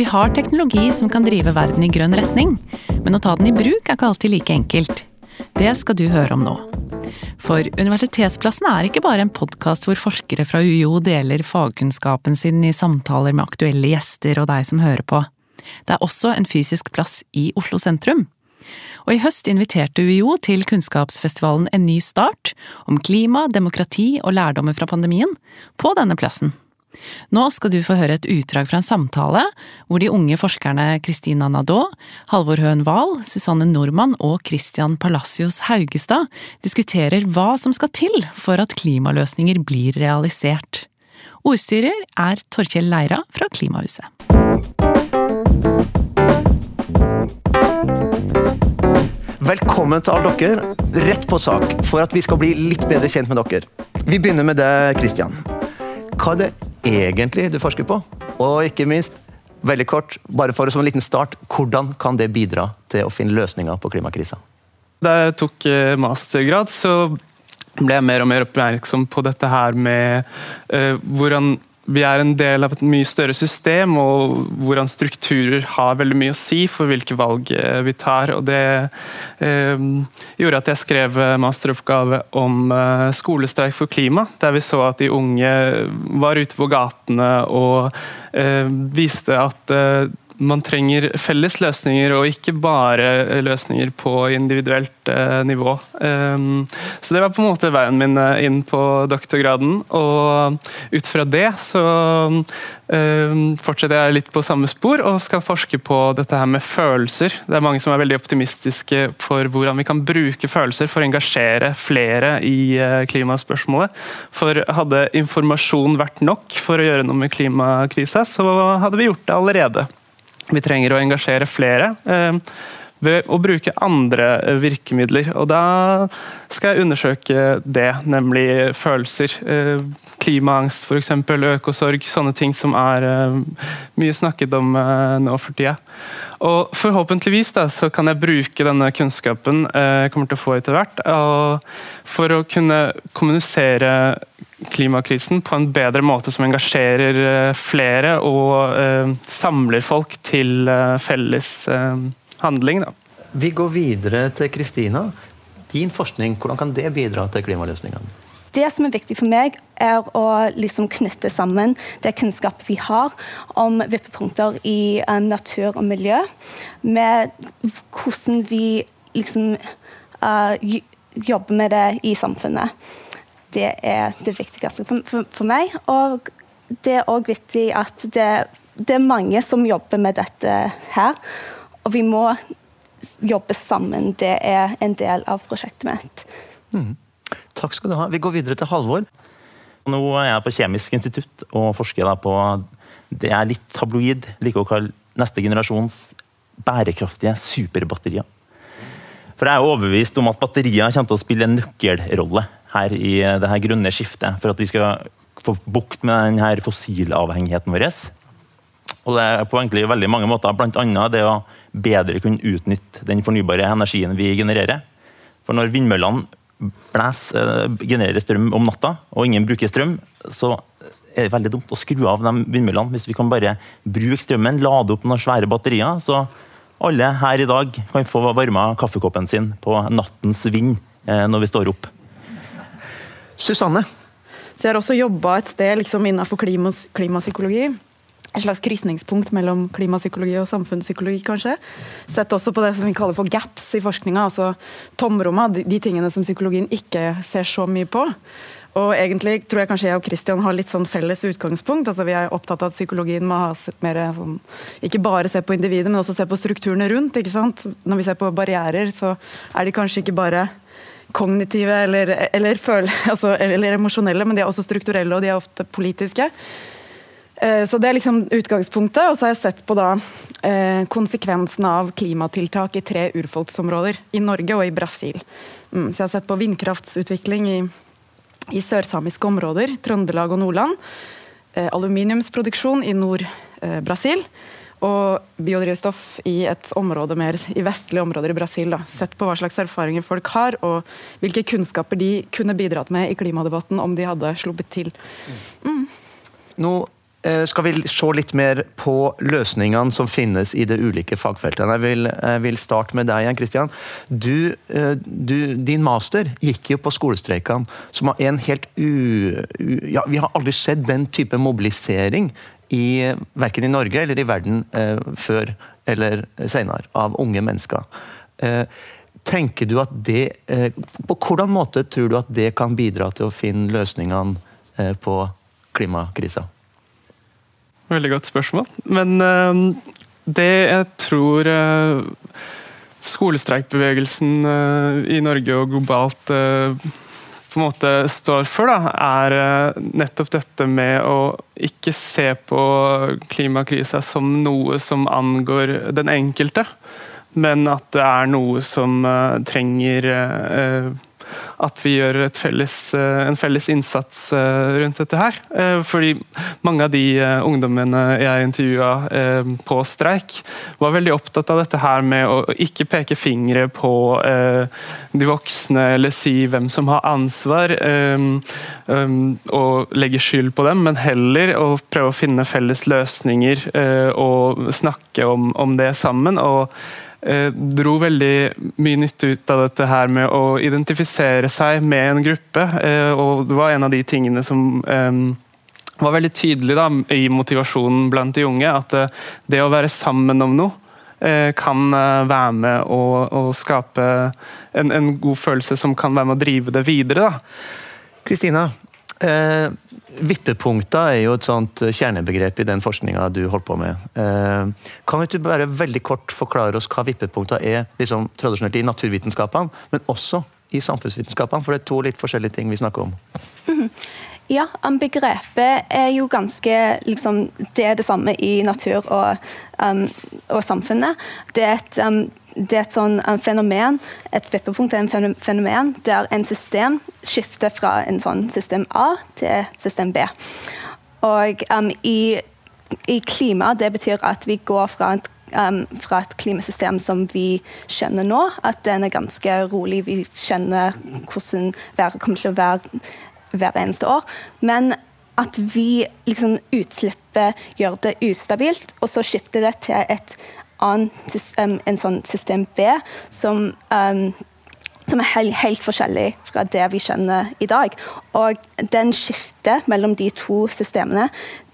Vi har teknologi som kan drive verden i grønn retning, men å ta den i bruk er ikke alltid like enkelt. Det skal du høre om nå. For Universitetsplassen er ikke bare en podkast hvor forskere fra UiO deler fagkunnskapen sin i samtaler med aktuelle gjester og deg som hører på. Det er også en fysisk plass i Oslo sentrum. Og i høst inviterte UiO til kunnskapsfestivalen En ny start, om klima, demokrati og lærdommer fra pandemien, på denne plassen. Nå skal du få høre et utdrag fra en samtale hvor de unge forskerne Christina Nadeau, Halvor Høen Wahl, Susanne Nordmann og Christian Palacios Haugestad diskuterer hva som skal til for at klimaløsninger blir realisert. Ordstyrer er Torkjell Leira fra Klimahuset. Velkommen til alle dere. Rett på sak for at vi skal bli litt bedre kjent med dere. Vi begynner med deg, Christian. Hva er det egentlig du forsker på? Og ikke minst, veldig kort, bare for som en liten start, hvordan kan det bidra til å finne løsninger på klimakrisa? Da jeg tok eh, mastergrad, så ble jeg mer og mer oppmerksom på dette her med uh, hvordan vi er en del av et mye større system, og hvordan strukturer har veldig mye å si for hvilke valg eh, vi tar. og Det eh, gjorde at jeg skrev masteroppgave om eh, skolestreik for klima, der vi så at de unge var ute på gatene og eh, viste at eh, man trenger felles løsninger, og ikke bare løsninger på individuelt eh, nivå. Um, så det var på en måte veien min eh, inn på doktorgraden. Og ut fra det så um, fortsetter jeg litt på samme spor og skal forske på dette her med følelser. Det er mange som er veldig optimistiske for hvordan vi kan bruke følelser for å engasjere flere i uh, klimaspørsmålet. For hadde informasjon vært nok for å gjøre noe med klimakrisa, så hadde vi gjort det allerede. Vi trenger å engasjere flere eh, ved å bruke andre eh, virkemidler. Og da skal jeg undersøke det, nemlig følelser. Eh, klimaangst f.eks., økosorg, sånne ting som er mye snakket om nå for tida. Og Forhåpentligvis da, så kan jeg bruke denne kunnskapen jeg kommer til å få etter hvert, for å kunne kommunisere klimakrisen på en bedre måte som engasjerer eh, flere og eh, samler folk til eh, felles handling. Da. Vi går videre til Kristina. Din forskning, hvordan kan det bidra til klimaløsningene? Det som er viktig for meg, er å liksom knytte sammen det kunnskap vi har om vippepunkter i natur og miljø, med hvordan vi liksom uh, jobber med det i samfunnet det er det viktigste for, for, for meg. Og det er òg viktig at det, det, er mange som jobber med dette her. Og vi må jobbe sammen. Det er en del av prosjektet mitt. Mm. Takk skal du ha. Vi går videre til Halvor. Nå er jeg på Kjemisk institutt og forsker på det er litt tabloid, liker å kalle neste generasjons bærekraftige superbatterier. For jeg er overbevist om at batterier kommer til å spille en nøkkelrolle her i det her grønne skiftet, for at vi skal få bukt med denne fossilavhengigheten vår. Og det er på egentlig veldig mange måter, bl.a. det å bedre kunne utnytte den fornybare energien vi genererer. For når vindmøllene blæser, eh, genererer strøm om natta, og ingen bruker strøm, så er det veldig dumt å skru av de vindmøllene. Hvis vi kan bare bruke strømmen, lade opp noen svære batterier, så alle her i dag kan få varma kaffekoppen sin på nattens vind eh, når vi står opp. Susanne? Så jeg har også jobba et sted liksom innenfor klimas, klimapsykologi. Et slags krysningspunkt mellom klimapsykologi og samfunnspsykologi, kanskje. Sett også på det som vi kaller for gaps i forskninga, altså tomromma, de, de tingene som psykologien ikke ser så mye på. Og egentlig tror jeg kanskje jeg og Christian har litt sånn felles utgangspunkt. altså Vi er opptatt av at psykologien må ha mer sånn, ikke bare se på individet, men også se på strukturene rundt. ikke sant? Når vi ser på barrierer, så er de kanskje ikke bare kognitive eller, eller, føle, altså, eller emosjonelle, men de er også strukturelle og de er ofte politiske. Eh, så Det er liksom utgangspunktet. Og så har jeg sett på da eh, konsekvensene av klimatiltak i tre urfolksområder. I Norge og i Brasil. Mm, så jeg har sett på vindkraftsutvikling i, i sørsamiske områder, Trøndelag og Nordland. Eh, aluminiumsproduksjon i Nord-Brasil. Eh, og biodrivstoff i et område mer i vestlige områder i Brasil. Da. Sett på hva slags erfaringer folk har, og hvilke kunnskaper de kunne bidratt med i klimadebatten om de hadde sluppet til. Mm. Nå eh, skal vi se litt mer på løsningene som finnes i de ulike fagfeltene. Jeg vil, jeg vil starte med deg igjen, Kristian. Eh, din master gikk jo på skolestreikene, som er en helt u, u... Ja, vi har aldri sett den type mobilisering i, verken i Norge eller i verden eh, før eller senere, av unge mennesker. Eh, tenker du at det, eh, På hvordan måte tror du at det kan bidra til å finne løsningene eh, på klimakrisa? Veldig godt spørsmål. Men uh, det jeg tror uh, skolestreikbevegelsen i Norge og globalt på en måte står for, da, er nettopp dette med å ikke se på klimakrisa som noe som angår den enkelte, men at det er noe som trenger at vi gjør felles, eh, en felles innsats eh, rundt dette her. Eh, fordi mange av de ungdommene jeg intervjua på streik, var veldig opptatt av dette her med å ikke peke fingre på de voksne eller si hvem som har ansvar, og legge skyld på dem, men heller å prøve å finne felles løsninger og snakke om, om det sammen. og dro veldig mye nytte ut av dette her med å identifisere seg med en gruppe. Eh, og det var en av de tingene som eh, var veldig tydelig da, i motivasjonen blant de unge. At eh, det å være sammen om noe eh, kan eh, være med å skape en, en, god følelse som kan være med å drive det videre. Kristina, Eh, vippepunkter er jo et sånt kjernebegrep i den forskninga du holdt på med. Eh, kan du bare veldig kort forklare oss hva vippepunkter er liksom, tradisjonelt i naturvitenskapene, men også i samfunnsvitenskapene? For det er to litt forskjellige ting vi snakker om. Ja, begrepet er jo ganske liksom, Det er det samme i natur og, um, og samfunnet. Det er et um, det er et sånn fenomen, et vippepunkt er en fenomen der en system skifter fra en sånn system A til system B. Og um, i, i, klima det betyr at vi går fra et, um, fra et klimasystem som vi kjenner nå, at den er ganske rolig. Vi kjenner hvordan været kommer til å være hver eneste år. Men at vi liksom utslippet gjør det ustabilt, og så skifter det til et annen, en sånn system B som, um, som er helt, helt, forskjellig fra det vi kjenner i dag. Og den skiftet mellom de to systemene,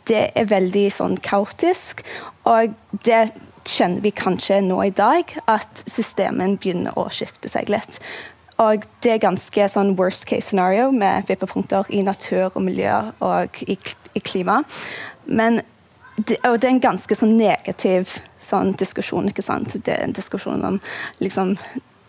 det er veldig sånn kaotisk. Og det kjenner vi kanskje nå i dag, at systemen begynner å skifte seg litt. Og det er ganske sånn worst case scenario med vippepunkter i natur og miljø og i, i klima. Men det, og det er en ganske sånn negativ sånn diskusjon. ikke sant? Det er en diskusjon om liksom,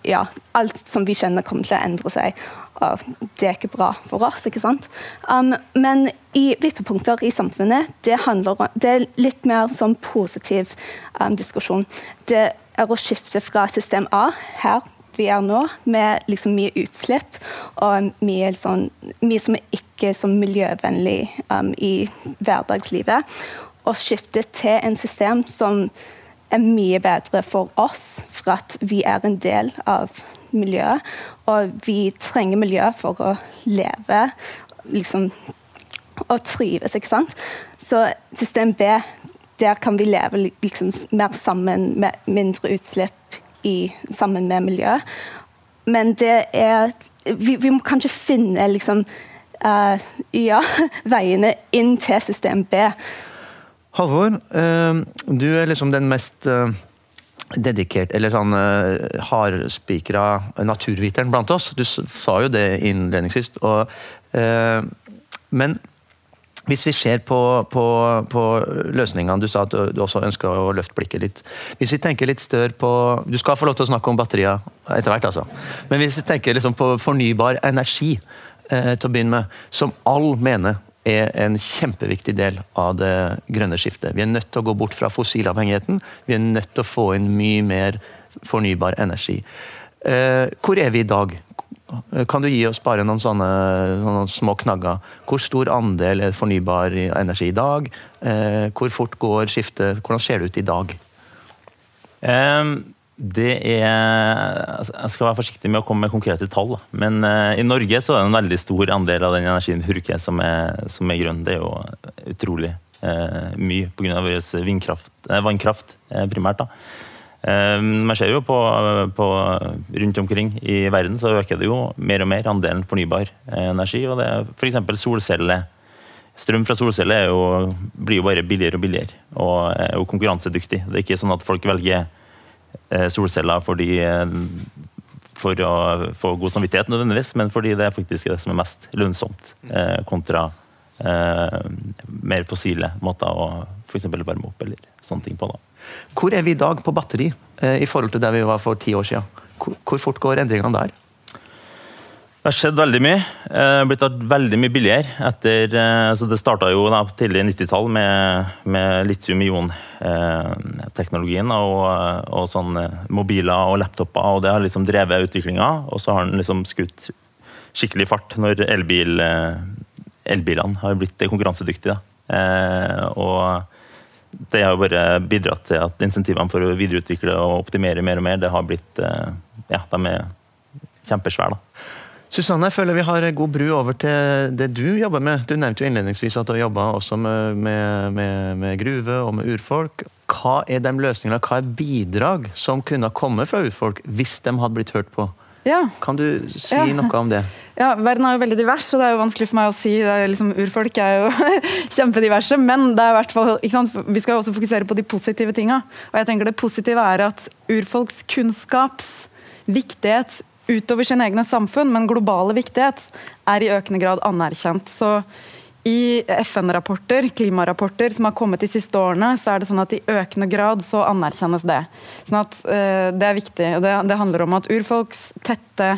ja, alt som vi kjenner, kommer til å endre seg. Og det er ikke bra for oss. ikke sant? Um, men i vippepunkter i samfunnet, det, handler, det er litt mer sånn positiv um, diskusjon. Det er å skifte fra system A, her vi er nå, med liksom mye utslipp og mye, sånn, mye som er ikke så miljøvennlig um, i hverdagslivet å skifte til en system som er mye bedre for oss, for at vi er en del av miljøet. Og vi trenger miljø for å leve liksom, og trives, ikke sant. Så system B, der kan vi leve liksom, mer sammen med mindre utslipp i, sammen med miljøet. Men det er Vi, vi må kanskje finne liksom, uh, ja, veiene inn til system B. Halvor, uh, du er liksom den mest uh, dedikert, eller sånn uh, hardspikra naturviteren blant oss. Du sa jo det innledningsvis. Og, men hvis vi ser på, på, på løsningene Du sa at du også ønsker å løfte blikket litt. Hvis vi tenker litt større på Du skal få lov til å snakke om batterier etter hvert, altså. Men hvis vi tenker liksom på fornybar energi eh, til å begynne med, som all mener er en kjempeviktig del av det grønne skiftet. Vi er nødt til å gå bort fra fossilavhengigheten. Vi er nødt til å få inn mye mer fornybar energi. Eh, hvor er vi i dag? Kan du gi oss bare noen sånne noen små knagger? Hvor stor andel er fornybar energi i dag? Eh, hvor fort går skiftet? Hvordan ser det ut i dag? Det er altså, Jeg skal være forsiktig med å komme med konkrete tall. Men uh, i Norge så er det en veldig stor andel av den energien vi som er, som er grønn. Det er jo utrolig eh, mye pga. vår vindkraft, eh, vannkraft, eh, primært. da. Eh, man ser jo på, på rundt omkring i verden så øker det jo mer og mer andelen fornybar eh, energi. og det F.eks. solceller. Strøm fra solceller er blir jo bare billigere og billigere, og er jo konkurransedyktig. Det er ikke sånn at folk velger eh, solceller fordi for å få god samvittighet, nødvendigvis, men fordi det er faktisk det som er mest lønnsomt, eh, kontra eh, mer fossile måter å f.eks. varme opp eller sånne ting på. da. Hvor er vi i dag på batteri eh, i forhold til der vi var for ti år siden? Hvor, fort går endringene der? Det har skjedd veldig mye. Det har blitt veldig mye billigere. etter, eh, altså Det starta jo da, tidlig 90-tall med, med litium-ion-teknologien og, og sånn mobiler og laptoper. og Det har liksom drevet utviklinga, og så har den liksom skutt skikkelig fart når elbil, elbilene har blitt konkurransedyktige. Eh, og det har bare bidratt til at insentivene for å videreutvikle og optimere mer og mer, det har blitt eh, ja, de er kjempesvære. da. Susanne, jeg føler vi har god bru over til det du jobber med. Du nevnte jo innledningsvis at du har jobba også med, med, med, med, gruve og med urfolk. Hva er de løsningene, hva er bidrag som kunne ha kommet fra urfolk hvis de hadde blitt hørt på? Ja. Kan du si Ja. noe om det? Ja, Verden er jo veldig divers, og det er jo vanskelig for meg å si. Det er liksom, urfolk er jo kjempediverse, men det er hvert fall, vi skal jo også fokusere på de positive tinga. Og jeg tenker Det positive er at urfolks kunnskaps viktighet utover sine egne samfunn, men globale viktighet, er i økende grad anerkjent. Så i FN-rapporter, klimarapporter som har kommet de siste årene, så er det sånn at i økende grad så anerkjennes det. Sånn at uh, Det er viktig. og det, det handler om at urfolks tette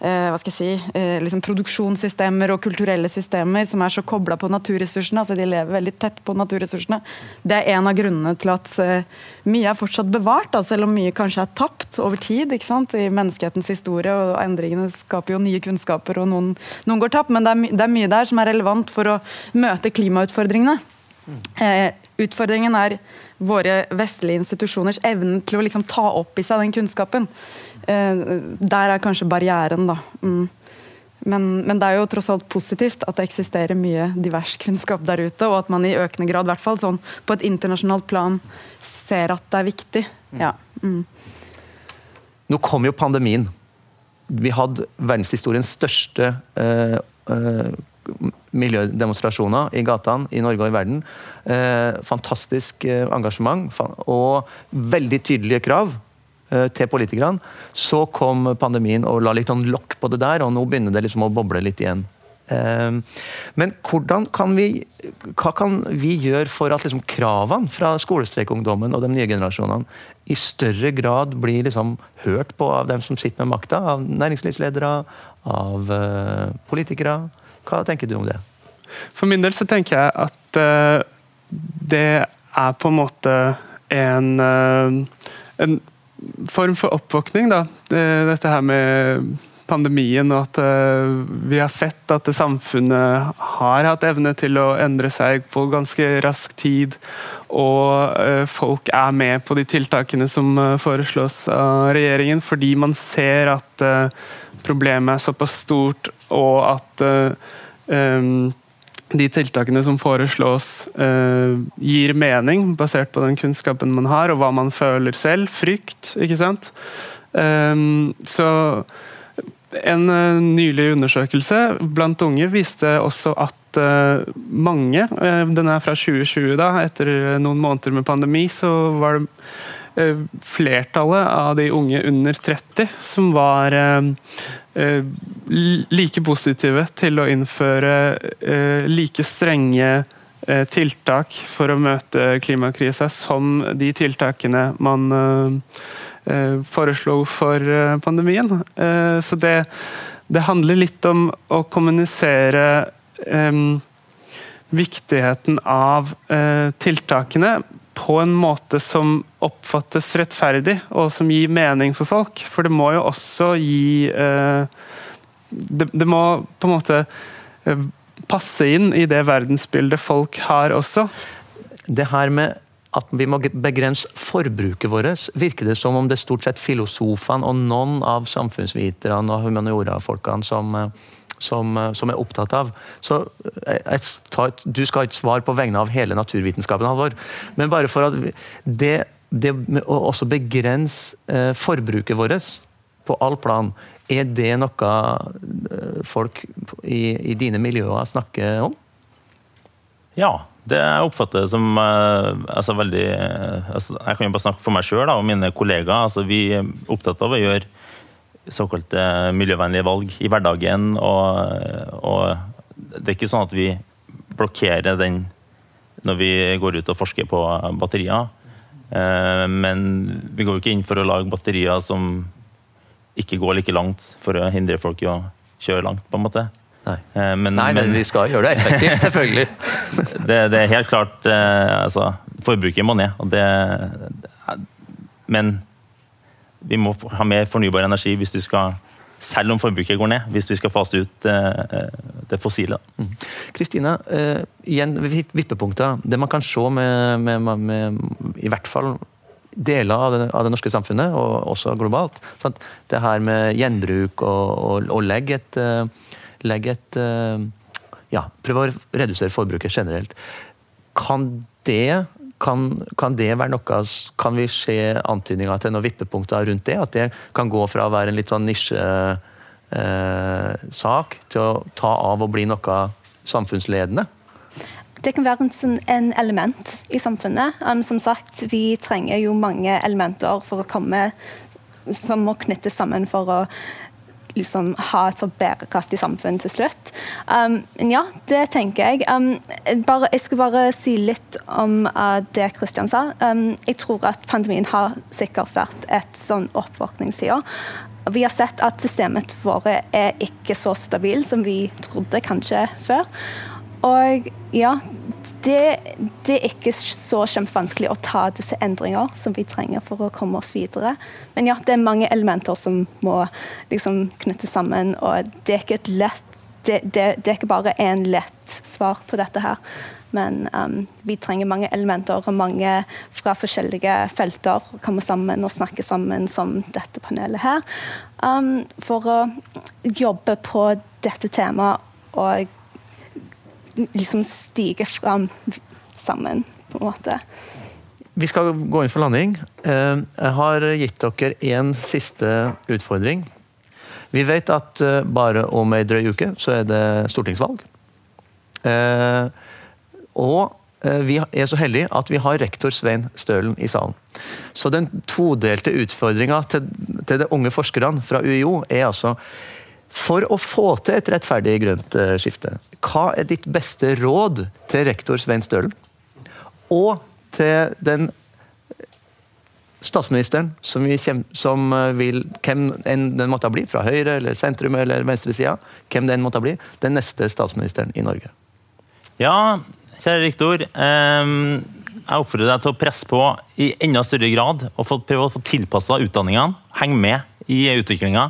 hva skal jeg si, eh, liksom produksjonssystemer og kulturelle systemer som er så kobla på naturressursene, altså de lever veldig tett på naturressursene, det er en av grunnene til at eh, mye er fortsatt bevart, da, selv om mye kanskje er tapt over tid ikke sant, i menneskehetens historie. og Endringene skaper jo nye kunnskaper, og noen, noen går tapt, men det er, det er mye der som er relevant for å møte klimautfordringene. Eh, utfordringen er våre vestlige institusjoners evne til å liksom ta opp i seg den kunnskapen. Eh, der er kanskje barrieren, da. Mm. Men, men det er jo tross alt positivt at det eksisterer mye divers kunnskap der ute, og at man i økende grad, i hvert fall sånn på et internasjonalt plan, ser at det er viktig. Ja. Mm. Nå kom jo pandemien. Vi hadde verdenshistoriens største eh, eh, miljødemonstrasjoner i gatene i Norge og i verden. Eh, fantastisk eh, engasjement og veldig tydelige krav eh, til politikerne. Så kom pandemien og la litt sånn lokk på det der, og nå begynner det liksom å boble litt igjen. Men hvordan kan vi, hva kan vi gjøre for at liksom kravene fra skolestreikungdommen og de nye generasjonene i større grad blir liksom hørt på av dem som sitter med makta? Av næringslivsledere, av politikere? Hva tenker du om det? For min del så tenker jeg at eh, det er på en måte en, eh, en form for oppvåkning, da. Dette her med pandemien, og at eh, vi har sett at samfunnet har hatt evne til å endre seg på ganske rask tid. Og eh, folk er med på de tiltakene som eh, foreslås av regjeringen, fordi man ser at problemet er såpass stort, og at de tiltakene som foreslås, gir mening, basert på den kunnskapen man har, og hva man føler selv. Frykt, ikke sant. Um, så en eh, nylig undersøkelse blant unge viste også at eh, mange, eh, den er fra 2020, da, etter noen måneder med pandemi, så var det flertallet av de unge under 30 som var li- like positive til å innføre like strenge tiltak for å møte klimakrisa som de tiltakene man foreslo for eh, pandemien. Eh, Så det, det handler litt om å kommunisere viktigheten av eh, tiltakene på en måte som oppfattes rettferdig, og som gir mening for folk. For det må jo også gi eh, det, det må på en måte eh, passe inn i det verdensbildet folk har også. Det her med at vi må begrense forbruket vårt, virker det som om det er stort sett filosofene og noen av samfunnsviterne og humaniorafolkene som, eh, som, eh, som er opptatt av. Så et, jeg, tar, Du skal ha et svar på vegne av hele naturvitenskapen, Halvor. Men bare for at det, det å også begrense eh, forbruket vårt på all plan, er det noe eh, folk i, i dine miljøer snakker om? Ja, det jeg oppfatter som eh, altså veldig eh, altså, Jeg kan jo bare snakke for meg sjøl og mine kollegaer. Altså, vi er opptatt av å gjøre såkalte miljøvennlige valg i hverdagen. Og, og det er ikke sånn at vi blokkerer den når vi går ut og forsker på batterier. Eh, Men vi går jo ikke inn for å lage batterier som ikke går like langt for å hindre folk i å kjøre langt, på en måte. Nei. Eh, Men, Nei, men men- vi skal gjøre det effektivt, selvfølgelig. det, det er helt klart eh, altså, Forbruket må ned. Det, men vi må ha mer fornybar energi hvis vi skal selv om forbruket går ned, hvis vi skal fase ut eh, det fossile. Kristina, eh, igjen vippepunkter. Det man kan se med, med, med, med i hvert fall deler av det, av det norske samfunnet, og også globalt. Sant? Det her med gjenbruk og, og, og legge et, legge et eh, Ja, prøve å redusere forbruket generelt. Kan det kan, kan det være noe Kan vi se antydninger til noen vippepunkter rundt det? At det kan gå fra å være en litt sånn nisjesak eh, til å ta av og bli noe samfunnsledende? Det kan være en, sånn- en element i samfunnet. Um, som sagt, vi trenger jo mange elementer for å komme som må knyttes sammen for å liksom ha et så bærekraftig samfunn til slutt. Um, men ja, det tenker jeg. Um, bare, jeg skal bare si litt om uh, det Kristian sa. Um, jeg tror at pandemien har sikkert vært et sånn oppvåkningstid. Vi har sett at systemet våre er ikke så stabilt som vi trodde kanskje før. Og ja, det, det er ikke så kjempevanskelig å ta disse endringer som vi trenger for å komme oss videre. Men ja, det er mange elementer som må liksom knyttes sammen, og det er ikke et lett det, det, det er ikke bare én lett svar på dette her. Men um, vi trenger mange elementer og mange fra forskjellige felter for å komme sammen og snakke sammen som dette panelet her. Um, for å jobbe på dette temaet og liksom stiger fram sammen, på en måte. Vi skal gå inn for landing. Eh, Jeg har gitt dere en siste utfordring. Vi vet at eh, bare om ei drøy uke så er det stortingsvalg. Eh, Og vi er så heldige at vi har rektor Svein Stølen i salen. Så den todelte utfordringa til, til de unge forskerne fra UiO er altså for å få til et rettferdig grønt eh, skifte, hva er ditt beste råd til rektor Svein Stølen? Og til den statsministeren som, vi som eh, vil Hvem enn den måtte bli, fra høyre eller sentrum eller venstresida, hvem den måtte bli, den neste statsministeren i Norge. Ja, kjære rektor. Um jeg oppfordrer deg til å presse på i enda større grad og prøve å få tilpassa utdanningene. Henge med i utviklinga.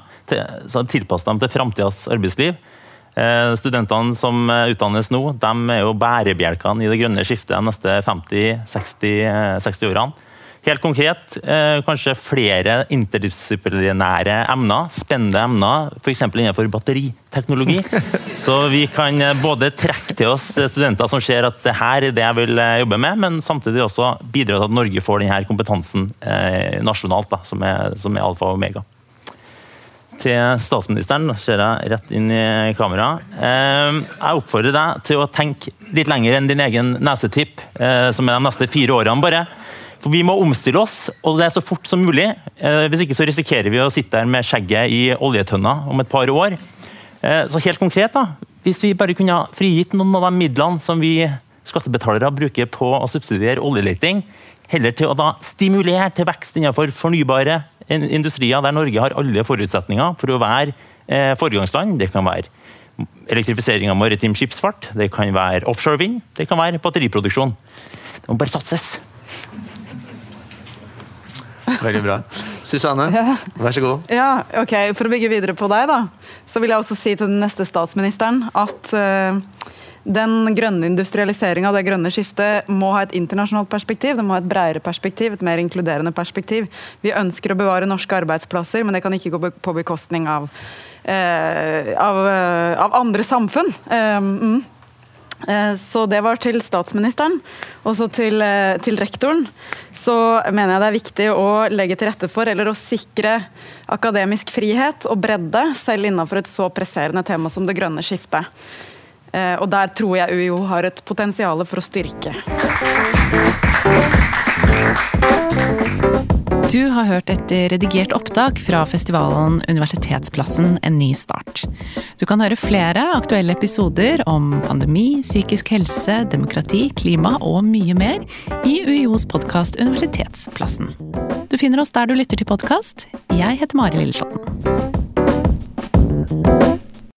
Tilpasse dem til framtidas arbeidsliv. Eh, studentene som utdannes nå, de er jo bærebjelkene i det grønne skiftet de neste 50-60 eh, 60 årene. Helt konkret, eh, kanskje flere interdisiplinære emner, spennende emner, f.eks. innenfor batteriteknologi. Så vi kan eh, både trekke til oss studenter som ser at det her er det jeg vil eh, jobbe med, men samtidig også bidra til at Norge får denne kompetansen eh, nasjonalt, da, som, er, som er alfa og omega. Til statsministeren, ser jeg rett inn i kamera. Eh, jeg oppfordrer deg til å tenke litt lenger enn din egen nesetipp, eh, som er de neste fire årene bare. For Vi må omstille oss, og det er så fort som mulig. Eh, Hvis ikke så risikerer vi å sitte der med skjegget i oljetønna om et par år. Eh, Så helt konkret, da, hvis vi bare kunne frigitt noen av de midlene som vi skattebetalere bruker på å subsidiere oljeleting, heller til å da stimulere til vekst innenfor fornybare industrier, der Norge har alle forutsetninger for å være eh, foregangsland. Det kan være elektrifisering av maritim skipsfart, det kan være offshore vind, det kan være batteriproduksjon. Det må bare satses. Veldig bra. Susanne, vær så god. Ja, ok. For å bygge videre på deg, da, så vil jeg også si til den neste statsministeren at eh, den grønne industrialiseringa, det grønne skiftet, må ha et internasjonalt perspektiv. Det må ha et bredere perspektiv, et mer inkluderende perspektiv. Vi ønsker å bevare norske arbeidsplasser, men det kan ikke gå på bekostning av, eh, av, eh, av andre samfunn. Eh, mm. Eh, så det var til statsministeren. Og så til, til, rektoren. Så mener jeg det er viktig å legge til rette for, eller å sikre akademisk frihet og bredde, selv innenfor et så presserende tema som det grønne skiftet. Eh, og der tror jeg UiO har et potensial for å styrke. Du har hørt et redigert opptak fra festivalen Universitetsplassen en ny start. Du kan høre flere aktuelle episoder om pandemi, psykisk helse, demokrati, klima og mye mer i UiOs podkast Universitetsplassen. Du finner oss der du lytter til podkast. Jeg heter Mari Lilleslåtten.